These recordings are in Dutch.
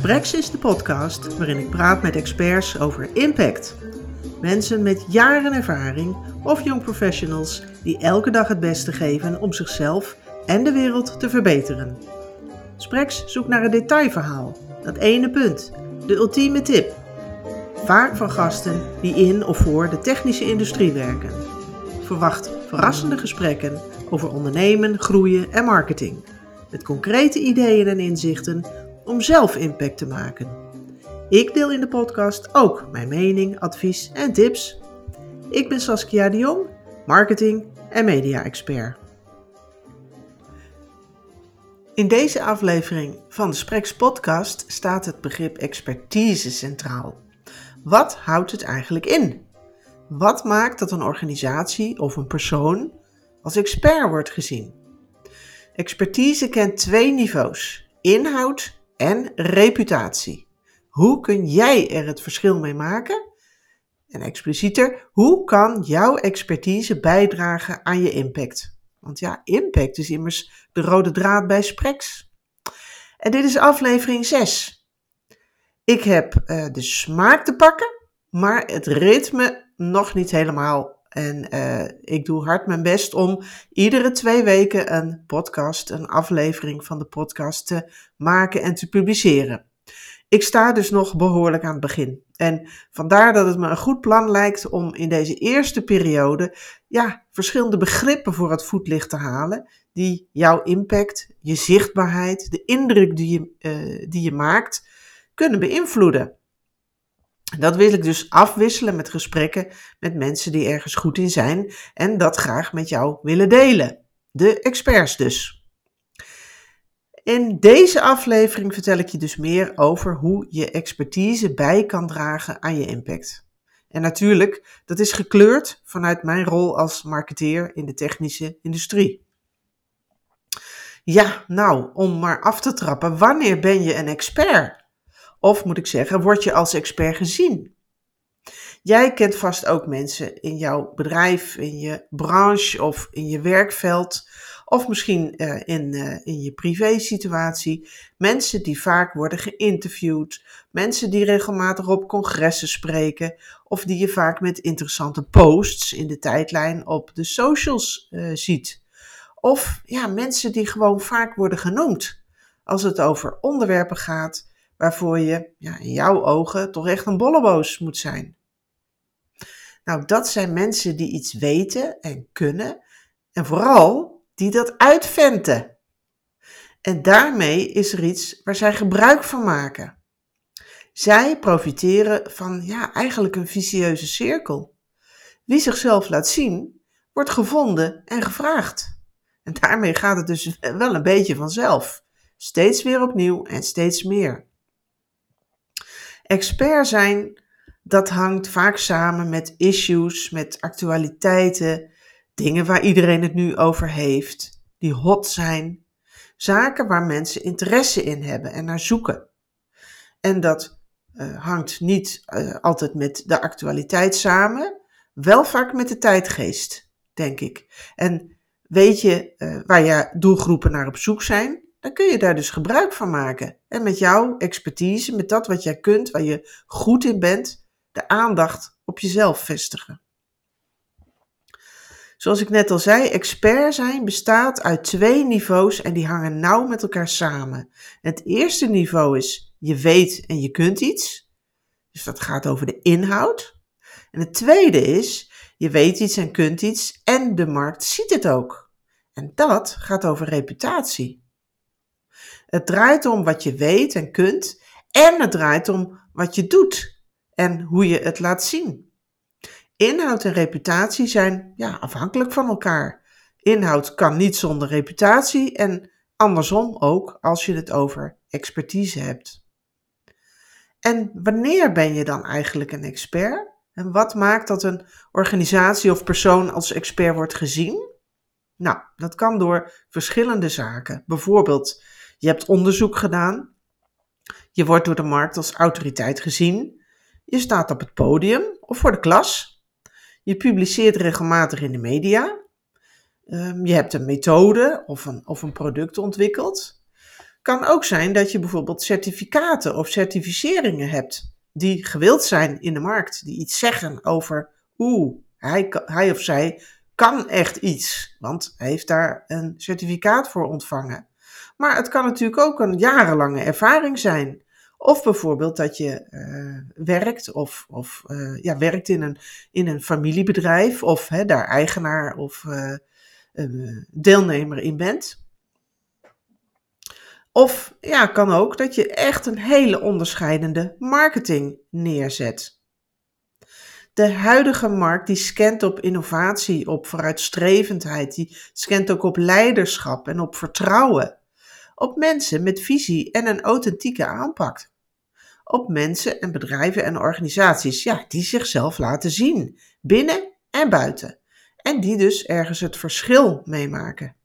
Sprex is de podcast waarin ik praat met experts over impact. Mensen met jaren ervaring of jong professionals die elke dag het beste geven om zichzelf en de wereld te verbeteren. Sprex zoekt naar een detailverhaal, dat ene punt, de ultieme tip. Vaak van gasten die in of voor de technische industrie werken. Verwacht verrassende gesprekken over ondernemen, groeien en marketing. Met concrete ideeën en inzichten om zelf impact te maken. Ik deel in de podcast ook mijn mening, advies en tips. Ik ben Saskia de Jong, marketing en media-expert. In deze aflevering van de Spreks podcast staat het begrip expertise centraal. Wat houdt het eigenlijk in? Wat maakt dat een organisatie of een persoon als expert wordt gezien? Expertise kent twee niveaus: inhoud en reputatie. Hoe kun jij er het verschil mee maken? En explicieter, hoe kan jouw expertise bijdragen aan je impact? Want ja, impact is immers de rode draad bij Sprex. En dit is aflevering 6. Ik heb uh, de smaak te pakken, maar het ritme nog niet helemaal. En uh, ik doe hard mijn best om iedere twee weken een podcast, een aflevering van de podcast te maken en te publiceren. Ik sta dus nog behoorlijk aan het begin. En vandaar dat het me een goed plan lijkt om in deze eerste periode ja, verschillende begrippen voor het voetlicht te halen, die jouw impact, je zichtbaarheid, de indruk die je, uh, die je maakt, kunnen beïnvloeden. Dat wil ik dus afwisselen met gesprekken met mensen die ergens goed in zijn en dat graag met jou willen delen. De experts dus. In deze aflevering vertel ik je dus meer over hoe je expertise bij kan dragen aan je impact. En natuurlijk, dat is gekleurd vanuit mijn rol als marketeer in de technische industrie. Ja, nou, om maar af te trappen, wanneer ben je een expert? Of moet ik zeggen, word je als expert gezien? Jij kent vast ook mensen in jouw bedrijf, in je branche of in je werkveld of misschien uh, in, uh, in je privé-situatie. Mensen die vaak worden geïnterviewd. Mensen die regelmatig op congressen spreken. Of die je vaak met interessante posts in de tijdlijn op de socials uh, ziet. Of ja, mensen die gewoon vaak worden genoemd. Als het over onderwerpen gaat waarvoor je ja, in jouw ogen toch echt een bolleboos moet zijn. Nou, dat zijn mensen die iets weten en kunnen. En vooral die dat uitventen. En daarmee is er iets waar zij gebruik van maken. Zij profiteren van ja, eigenlijk een vicieuze cirkel. Wie zichzelf laat zien, wordt gevonden en gevraagd. En daarmee gaat het dus wel een beetje vanzelf. Steeds weer opnieuw en steeds meer. Expert zijn, dat hangt vaak samen met issues, met actualiteiten, Dingen waar iedereen het nu over heeft, die hot zijn. Zaken waar mensen interesse in hebben en naar zoeken. En dat uh, hangt niet uh, altijd met de actualiteit samen, wel vaak met de tijdgeest, denk ik. En weet je uh, waar je doelgroepen naar op zoek zijn, dan kun je daar dus gebruik van maken. En met jouw expertise, met dat wat jij kunt, waar je goed in bent, de aandacht op jezelf vestigen. Zoals ik net al zei, expert zijn bestaat uit twee niveaus en die hangen nauw met elkaar samen. Het eerste niveau is je weet en je kunt iets. Dus dat gaat over de inhoud. En het tweede is je weet iets en kunt iets en de markt ziet het ook. En dat gaat over reputatie. Het draait om wat je weet en kunt en het draait om wat je doet en hoe je het laat zien. Inhoud en reputatie zijn ja, afhankelijk van elkaar. Inhoud kan niet zonder reputatie en andersom ook als je het over expertise hebt. En wanneer ben je dan eigenlijk een expert? En wat maakt dat een organisatie of persoon als expert wordt gezien? Nou, dat kan door verschillende zaken. Bijvoorbeeld, je hebt onderzoek gedaan. Je wordt door de markt als autoriteit gezien. Je staat op het podium of voor de klas. Je publiceert regelmatig in de media. Um, je hebt een methode of een, of een product ontwikkeld. Kan ook zijn dat je bijvoorbeeld certificaten of certificeringen hebt die gewild zijn in de markt, die iets zeggen over, oeh, hij, hij of zij kan echt iets, want hij heeft daar een certificaat voor ontvangen. Maar het kan natuurlijk ook een jarenlange ervaring zijn. Of bijvoorbeeld dat je uh, werkt of, of uh, ja, werkt in een, in een familiebedrijf of hè, daar eigenaar of uh, deelnemer in bent. Of ja, kan ook dat je echt een hele onderscheidende marketing neerzet. De huidige markt die scant op innovatie, op vooruitstrevendheid, die scant ook op leiderschap en op vertrouwen. Op mensen met visie en een authentieke aanpak. Op mensen en bedrijven en organisaties ja, die zichzelf laten zien, binnen en buiten. En die dus ergens het verschil meemaken.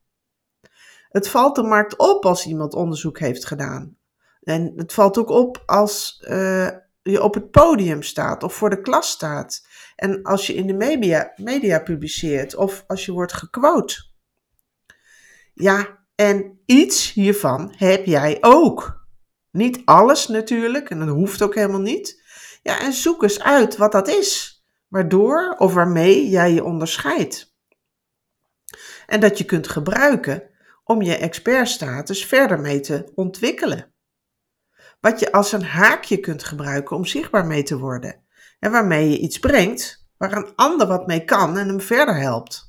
Het valt de markt op als iemand onderzoek heeft gedaan. En het valt ook op als uh, je op het podium staat of voor de klas staat. En als je in de media, media publiceert of als je wordt gequote. Ja, en iets hiervan heb jij ook. Niet alles natuurlijk, en dat hoeft ook helemaal niet. Ja, en zoek eens uit wat dat is, waardoor of waarmee jij je onderscheidt. En dat je kunt gebruiken om je expertstatus verder mee te ontwikkelen. Wat je als een haakje kunt gebruiken om zichtbaar mee te worden. En waarmee je iets brengt waar een ander wat mee kan en hem verder helpt.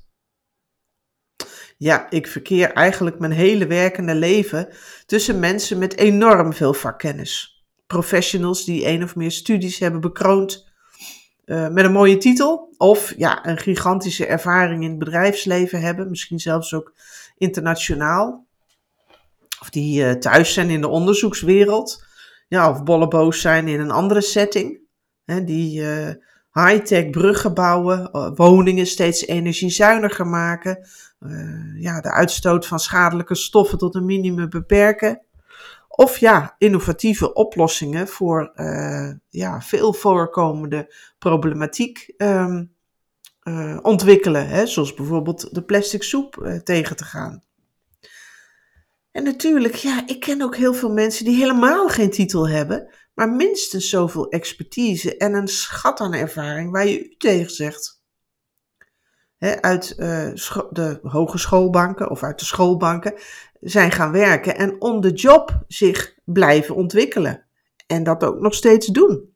Ja, ik verkeer eigenlijk mijn hele werkende leven tussen mensen met enorm veel vakkennis. Professionals die één of meer studies hebben bekroond uh, met een mooie titel. Of ja, een gigantische ervaring in het bedrijfsleven hebben. Misschien zelfs ook internationaal. Of die uh, thuis zijn in de onderzoekswereld. Ja, of bolleboos zijn in een andere setting. Hè, die uh, high-tech bruggen bouwen, woningen steeds energiezuiniger maken uh, ja, de uitstoot van schadelijke stoffen tot een minimum beperken. Of ja, innovatieve oplossingen voor uh, ja, veel voorkomende problematiek um, uh, ontwikkelen. Hè, zoals bijvoorbeeld de plastic soep tegen te gaan. En natuurlijk, ja, ik ken ook heel veel mensen die helemaal geen titel hebben, maar minstens zoveel expertise en een schat aan ervaring waar je u tegen zegt uit uh, de hogeschoolbanken of uit de schoolbanken zijn gaan werken en on the job zich blijven ontwikkelen. En dat ook nog steeds doen.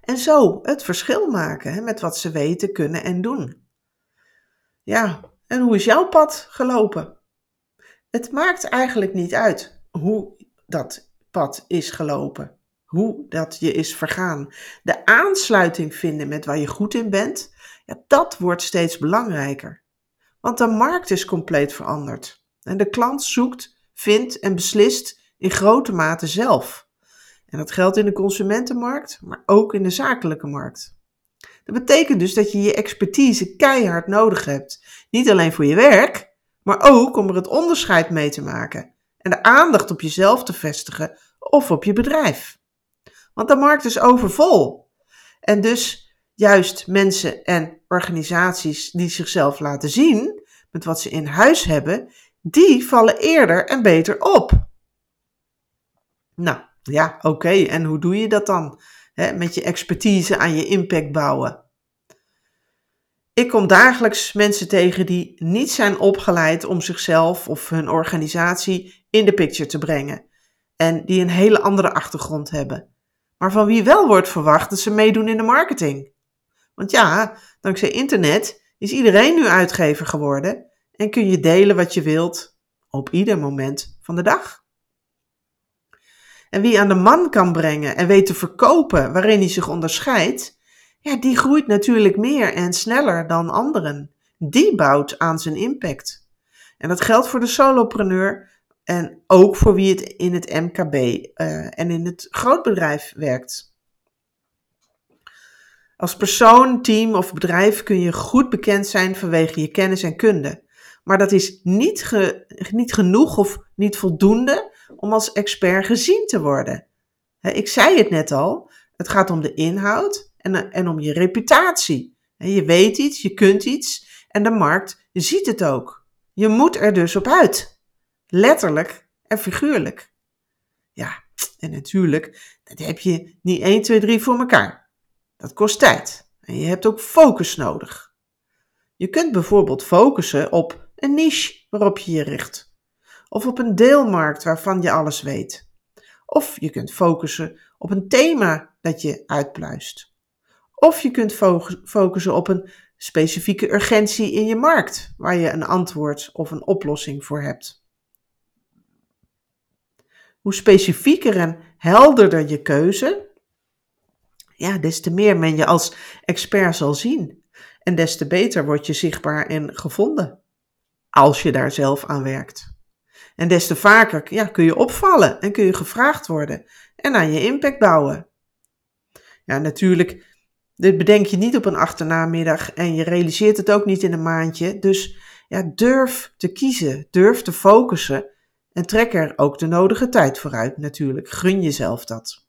En zo het verschil maken hè, met wat ze weten, kunnen en doen. Ja, en hoe is jouw pad gelopen? Het maakt eigenlijk niet uit hoe dat pad is gelopen, hoe dat je is vergaan. De aansluiting vinden met waar je goed in bent ja, dat wordt steeds belangrijker. Want de markt is compleet veranderd. En de klant zoekt, vindt en beslist in grote mate zelf. En dat geldt in de consumentenmarkt, maar ook in de zakelijke markt. Dat betekent dus dat je je expertise keihard nodig hebt. Niet alleen voor je werk, maar ook om er het onderscheid mee te maken. En de aandacht op jezelf te vestigen of op je bedrijf. Want de markt is overvol. En dus juist mensen en organisaties die zichzelf laten zien met wat ze in huis hebben, die vallen eerder en beter op. Nou ja, oké, en hoe doe je dat dan? met je expertise aan je impact bouwen. Ik kom dagelijks mensen tegen die niet zijn opgeleid om zichzelf of hun organisatie in de picture te brengen. En die een hele andere achtergrond hebben. Maar van wie wel wordt verwacht dat ze meedoen in de marketing. Want ja, dankzij internet is iedereen nu uitgever geworden en kun je delen wat je wilt op ieder moment van de dag. En wie aan de man kan brengen en weet te verkopen waarin hij zich onderscheidt, ja, die groeit natuurlijk meer en sneller dan anderen. Die bouwt aan zijn impact. En dat geldt voor de solopreneur en ook voor wie het in het MKB uh, en in het grootbedrijf werkt. Als persoon, team of bedrijf kun je goed bekend zijn vanwege je kennis en kunde. Maar dat is niet, niet genoeg of niet voldoende om als expert gezien te worden. Ik zei het net al, het gaat om de inhoud en, en om je reputatie. Je weet iets, je kunt iets en de markt ziet het ook. Je moet er dus op uit. Letterlijk en figuurlijk. Ja, en natuurlijk, dat heb je niet 1, 2, 3 voor elkaar. Dat kost tijd en je hebt ook focus nodig. Je kunt bijvoorbeeld focussen op een niche waarop je je richt, of op een deelmarkt waarvan je alles weet. Of je kunt focussen op een thema dat je uitpluist. Of je kunt focussen op een specifieke urgentie in je markt, waar je een antwoord of een oplossing voor hebt. Hoe specifieker en helderder je keuze, ja, des te meer men je als expert zal zien. En des te beter word je zichtbaar en gevonden, als je daar zelf aan werkt. En des te vaker ja, kun je opvallen en kun je gevraagd worden en aan je impact bouwen. Ja, natuurlijk dit bedenk je niet op een achternamiddag en je realiseert het ook niet in een maandje. Dus ja, durf te kiezen, durf te focussen en trek er ook de nodige tijd voor uit natuurlijk. Gun jezelf dat.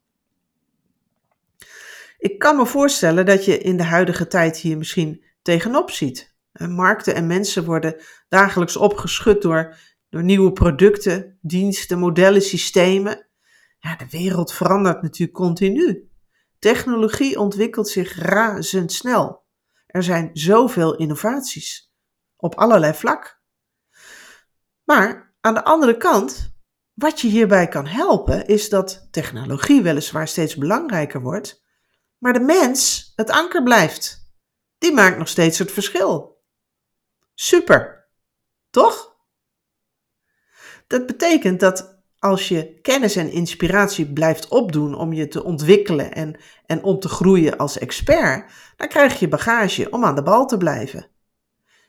Ik kan me voorstellen dat je in de huidige tijd hier misschien tegenop ziet. Markten en mensen worden dagelijks opgeschud door, door nieuwe producten, diensten, modellen, systemen. Ja, de wereld verandert natuurlijk continu. Technologie ontwikkelt zich razendsnel. Er zijn zoveel innovaties op allerlei vlak. Maar aan de andere kant, wat je hierbij kan helpen, is dat technologie weliswaar steeds belangrijker wordt, maar de mens het anker blijft. Die maakt nog steeds het verschil. Super, toch? Dat betekent dat als je kennis en inspiratie blijft opdoen om je te ontwikkelen en, en om te groeien als expert, dan krijg je bagage om aan de bal te blijven.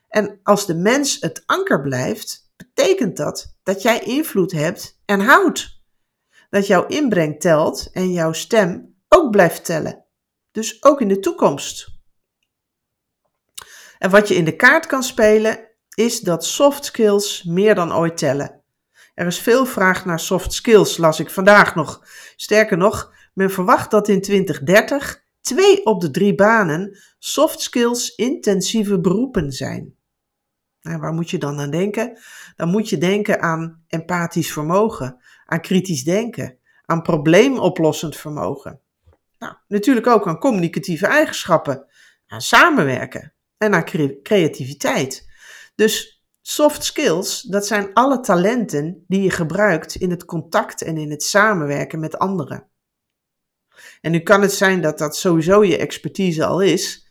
En als de mens het anker blijft, betekent dat dat jij invloed hebt en houdt. Dat jouw inbreng telt en jouw stem ook blijft tellen. Dus ook in de toekomst. En wat je in de kaart kan spelen, is dat soft skills meer dan ooit tellen. Er is veel vraag naar soft skills, las ik vandaag nog. Sterker nog, men verwacht dat in 2030 twee op de drie banen soft skills intensieve beroepen zijn. Nou, waar moet je dan aan denken? Dan moet je denken aan empathisch vermogen, aan kritisch denken, aan probleemoplossend vermogen. Nou, natuurlijk ook aan communicatieve eigenschappen, aan samenwerken en aan creativiteit. Dus Soft skills, dat zijn alle talenten die je gebruikt in het contact en in het samenwerken met anderen. En nu kan het zijn dat dat sowieso je expertise al is,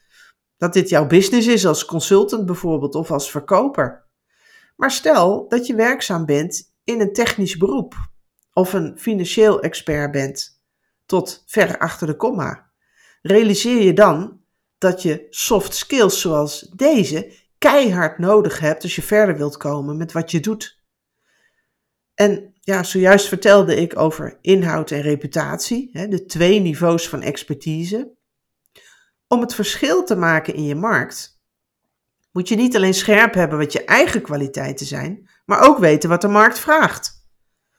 dat dit jouw business is als consultant bijvoorbeeld of als verkoper. Maar stel dat je werkzaam bent in een technisch beroep of een financieel expert bent, tot ver achter de komma. Realiseer je dan dat je soft skills zoals deze keihard nodig hebt als je verder wilt komen met wat je doet. En ja, zojuist vertelde ik over inhoud en reputatie, de twee niveaus van expertise. Om het verschil te maken in je markt, moet je niet alleen scherp hebben wat je eigen kwaliteiten zijn, maar ook weten wat de markt vraagt.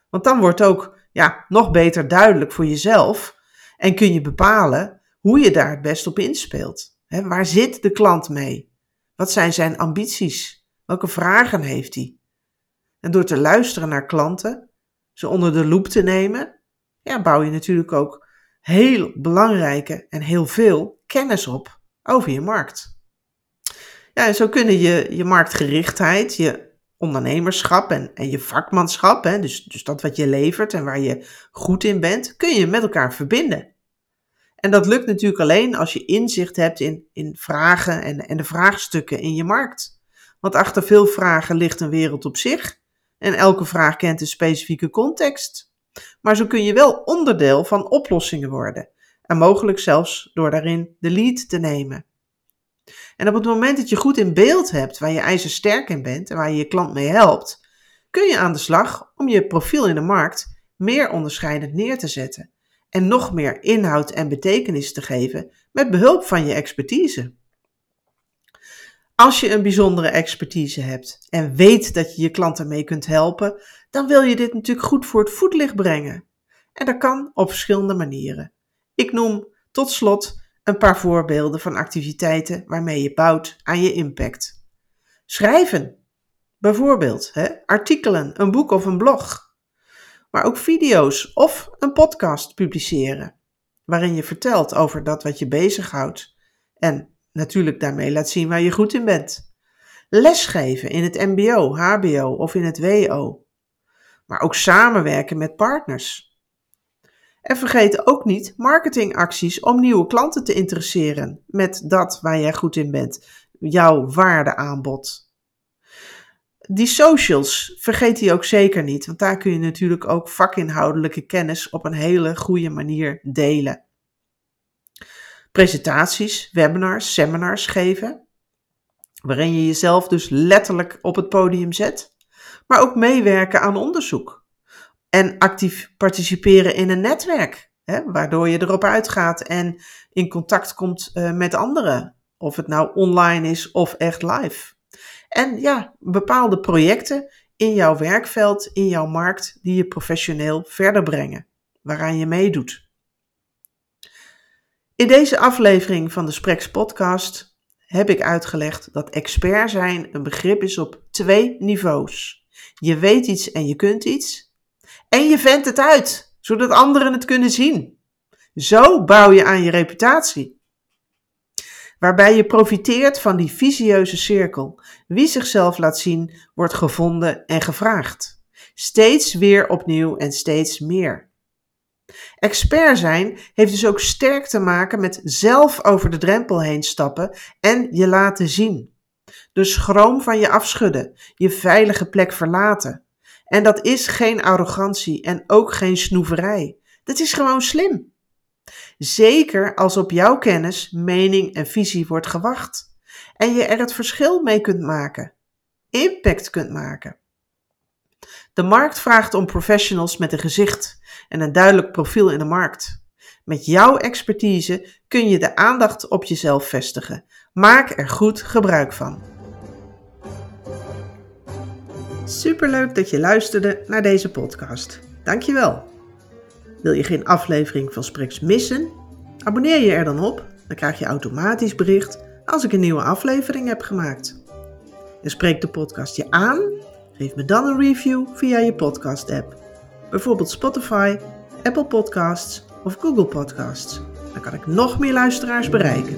Want dan wordt ook ja, nog beter duidelijk voor jezelf en kun je bepalen hoe je daar het best op inspeelt. Waar zit de klant mee? Wat zijn zijn ambities? Welke vragen heeft hij? En door te luisteren naar klanten, ze onder de loep te nemen, ja, bouw je natuurlijk ook heel belangrijke en heel veel kennis op over je markt. Ja, en zo kunnen je, je marktgerichtheid, je ondernemerschap en, en je vakmanschap, hè, dus, dus dat wat je levert en waar je goed in bent, kun je met elkaar verbinden. En dat lukt natuurlijk alleen als je inzicht hebt in, in vragen en, en de vraagstukken in je markt. Want achter veel vragen ligt een wereld op zich. En elke vraag kent een specifieke context. Maar zo kun je wel onderdeel van oplossingen worden. En mogelijk zelfs door daarin de lead te nemen. En op het moment dat je goed in beeld hebt waar je ijzer sterk in bent en waar je je klant mee helpt, kun je aan de slag om je profiel in de markt meer onderscheidend neer te zetten en nog meer inhoud en betekenis te geven met behulp van je expertise. Als je een bijzondere expertise hebt en weet dat je je klanten mee kunt helpen, dan wil je dit natuurlijk goed voor het voetlicht brengen. En dat kan op verschillende manieren. Ik noem tot slot een paar voorbeelden van activiteiten waarmee je bouwt aan je impact. Schrijven, bijvoorbeeld hè, artikelen, een boek of een blog. maar ook video's of een podcast publiceren, waarin je vertelt over dat wat je bezighoudt en natuurlijk daarmee laat zien waar je goed in bent. Lesgeven in het MBO, HBO of in het WO. Maar ook samenwerken met partners. En vergeet ook niet marketingacties om nieuwe klanten te interesseren met dat waar jij goed in bent, jouw waardeaanbod. Die socials, vergeet die ook zeker niet, want daar kun je natuurlijk ook vakinhoudelijke kennis op een hele goede manier delen. Presentaties, webinars, seminars geven, waarin je jezelf dus letterlijk op het podium zet, maar ook meewerken aan onderzoek. En actief participeren in een netwerk, hè, waardoor je erop uitgaat en in contact komt uh, met anderen. Of het nou online is of echt live. En ja, bepaalde projecten in jouw werkveld, in jouw markt, die je professioneel verder brengen, waaraan je meedoet. In deze aflevering van de Spreks podcast heb ik uitgelegd dat expert zijn een begrip is op twee niveaus. Je weet iets en je kunt iets en je vendt het uit, zodat anderen het kunnen zien. Zo bouw je aan je reputatie. Waarbij je profiteert van die visieuze cirkel. Wie zichzelf laat zien, wordt gevonden en gevraagd. Steeds weer opnieuw en steeds meer. Expert zijn heeft dus ook sterk te maken met zelf over de drempel heen stappen en je laten zien. Dus schroom van je afschudden, je veilige plek verlaten. En dat is geen arrogantie en ook geen snoeverij. Dat is gewoon slim. Zeker als op jouw kennis, mening en visie wordt gewacht en je er het verschil mee kunt maken, impact kunt maken. De markt vraagt om professionals met een gezicht en een duidelijk profiel in de markt. Met jouw expertise kun je de aandacht op jezelf vestigen. Maak er goed gebruik van. Superleuk dat je luisterde naar deze podcast. Dankjewel. Wil je geen aflevering van Spreks missen? Abonneer je er dan op, dan krijg je automatisch bericht als ik een nieuwe aflevering heb gemaakt. En spreek de podcast je aan? Geef me dan een review via je podcast app. Bijvoorbeeld Spotify, Apple Podcasts of Google Podcasts. Dan kan ik nog meer luisteraars bereiken.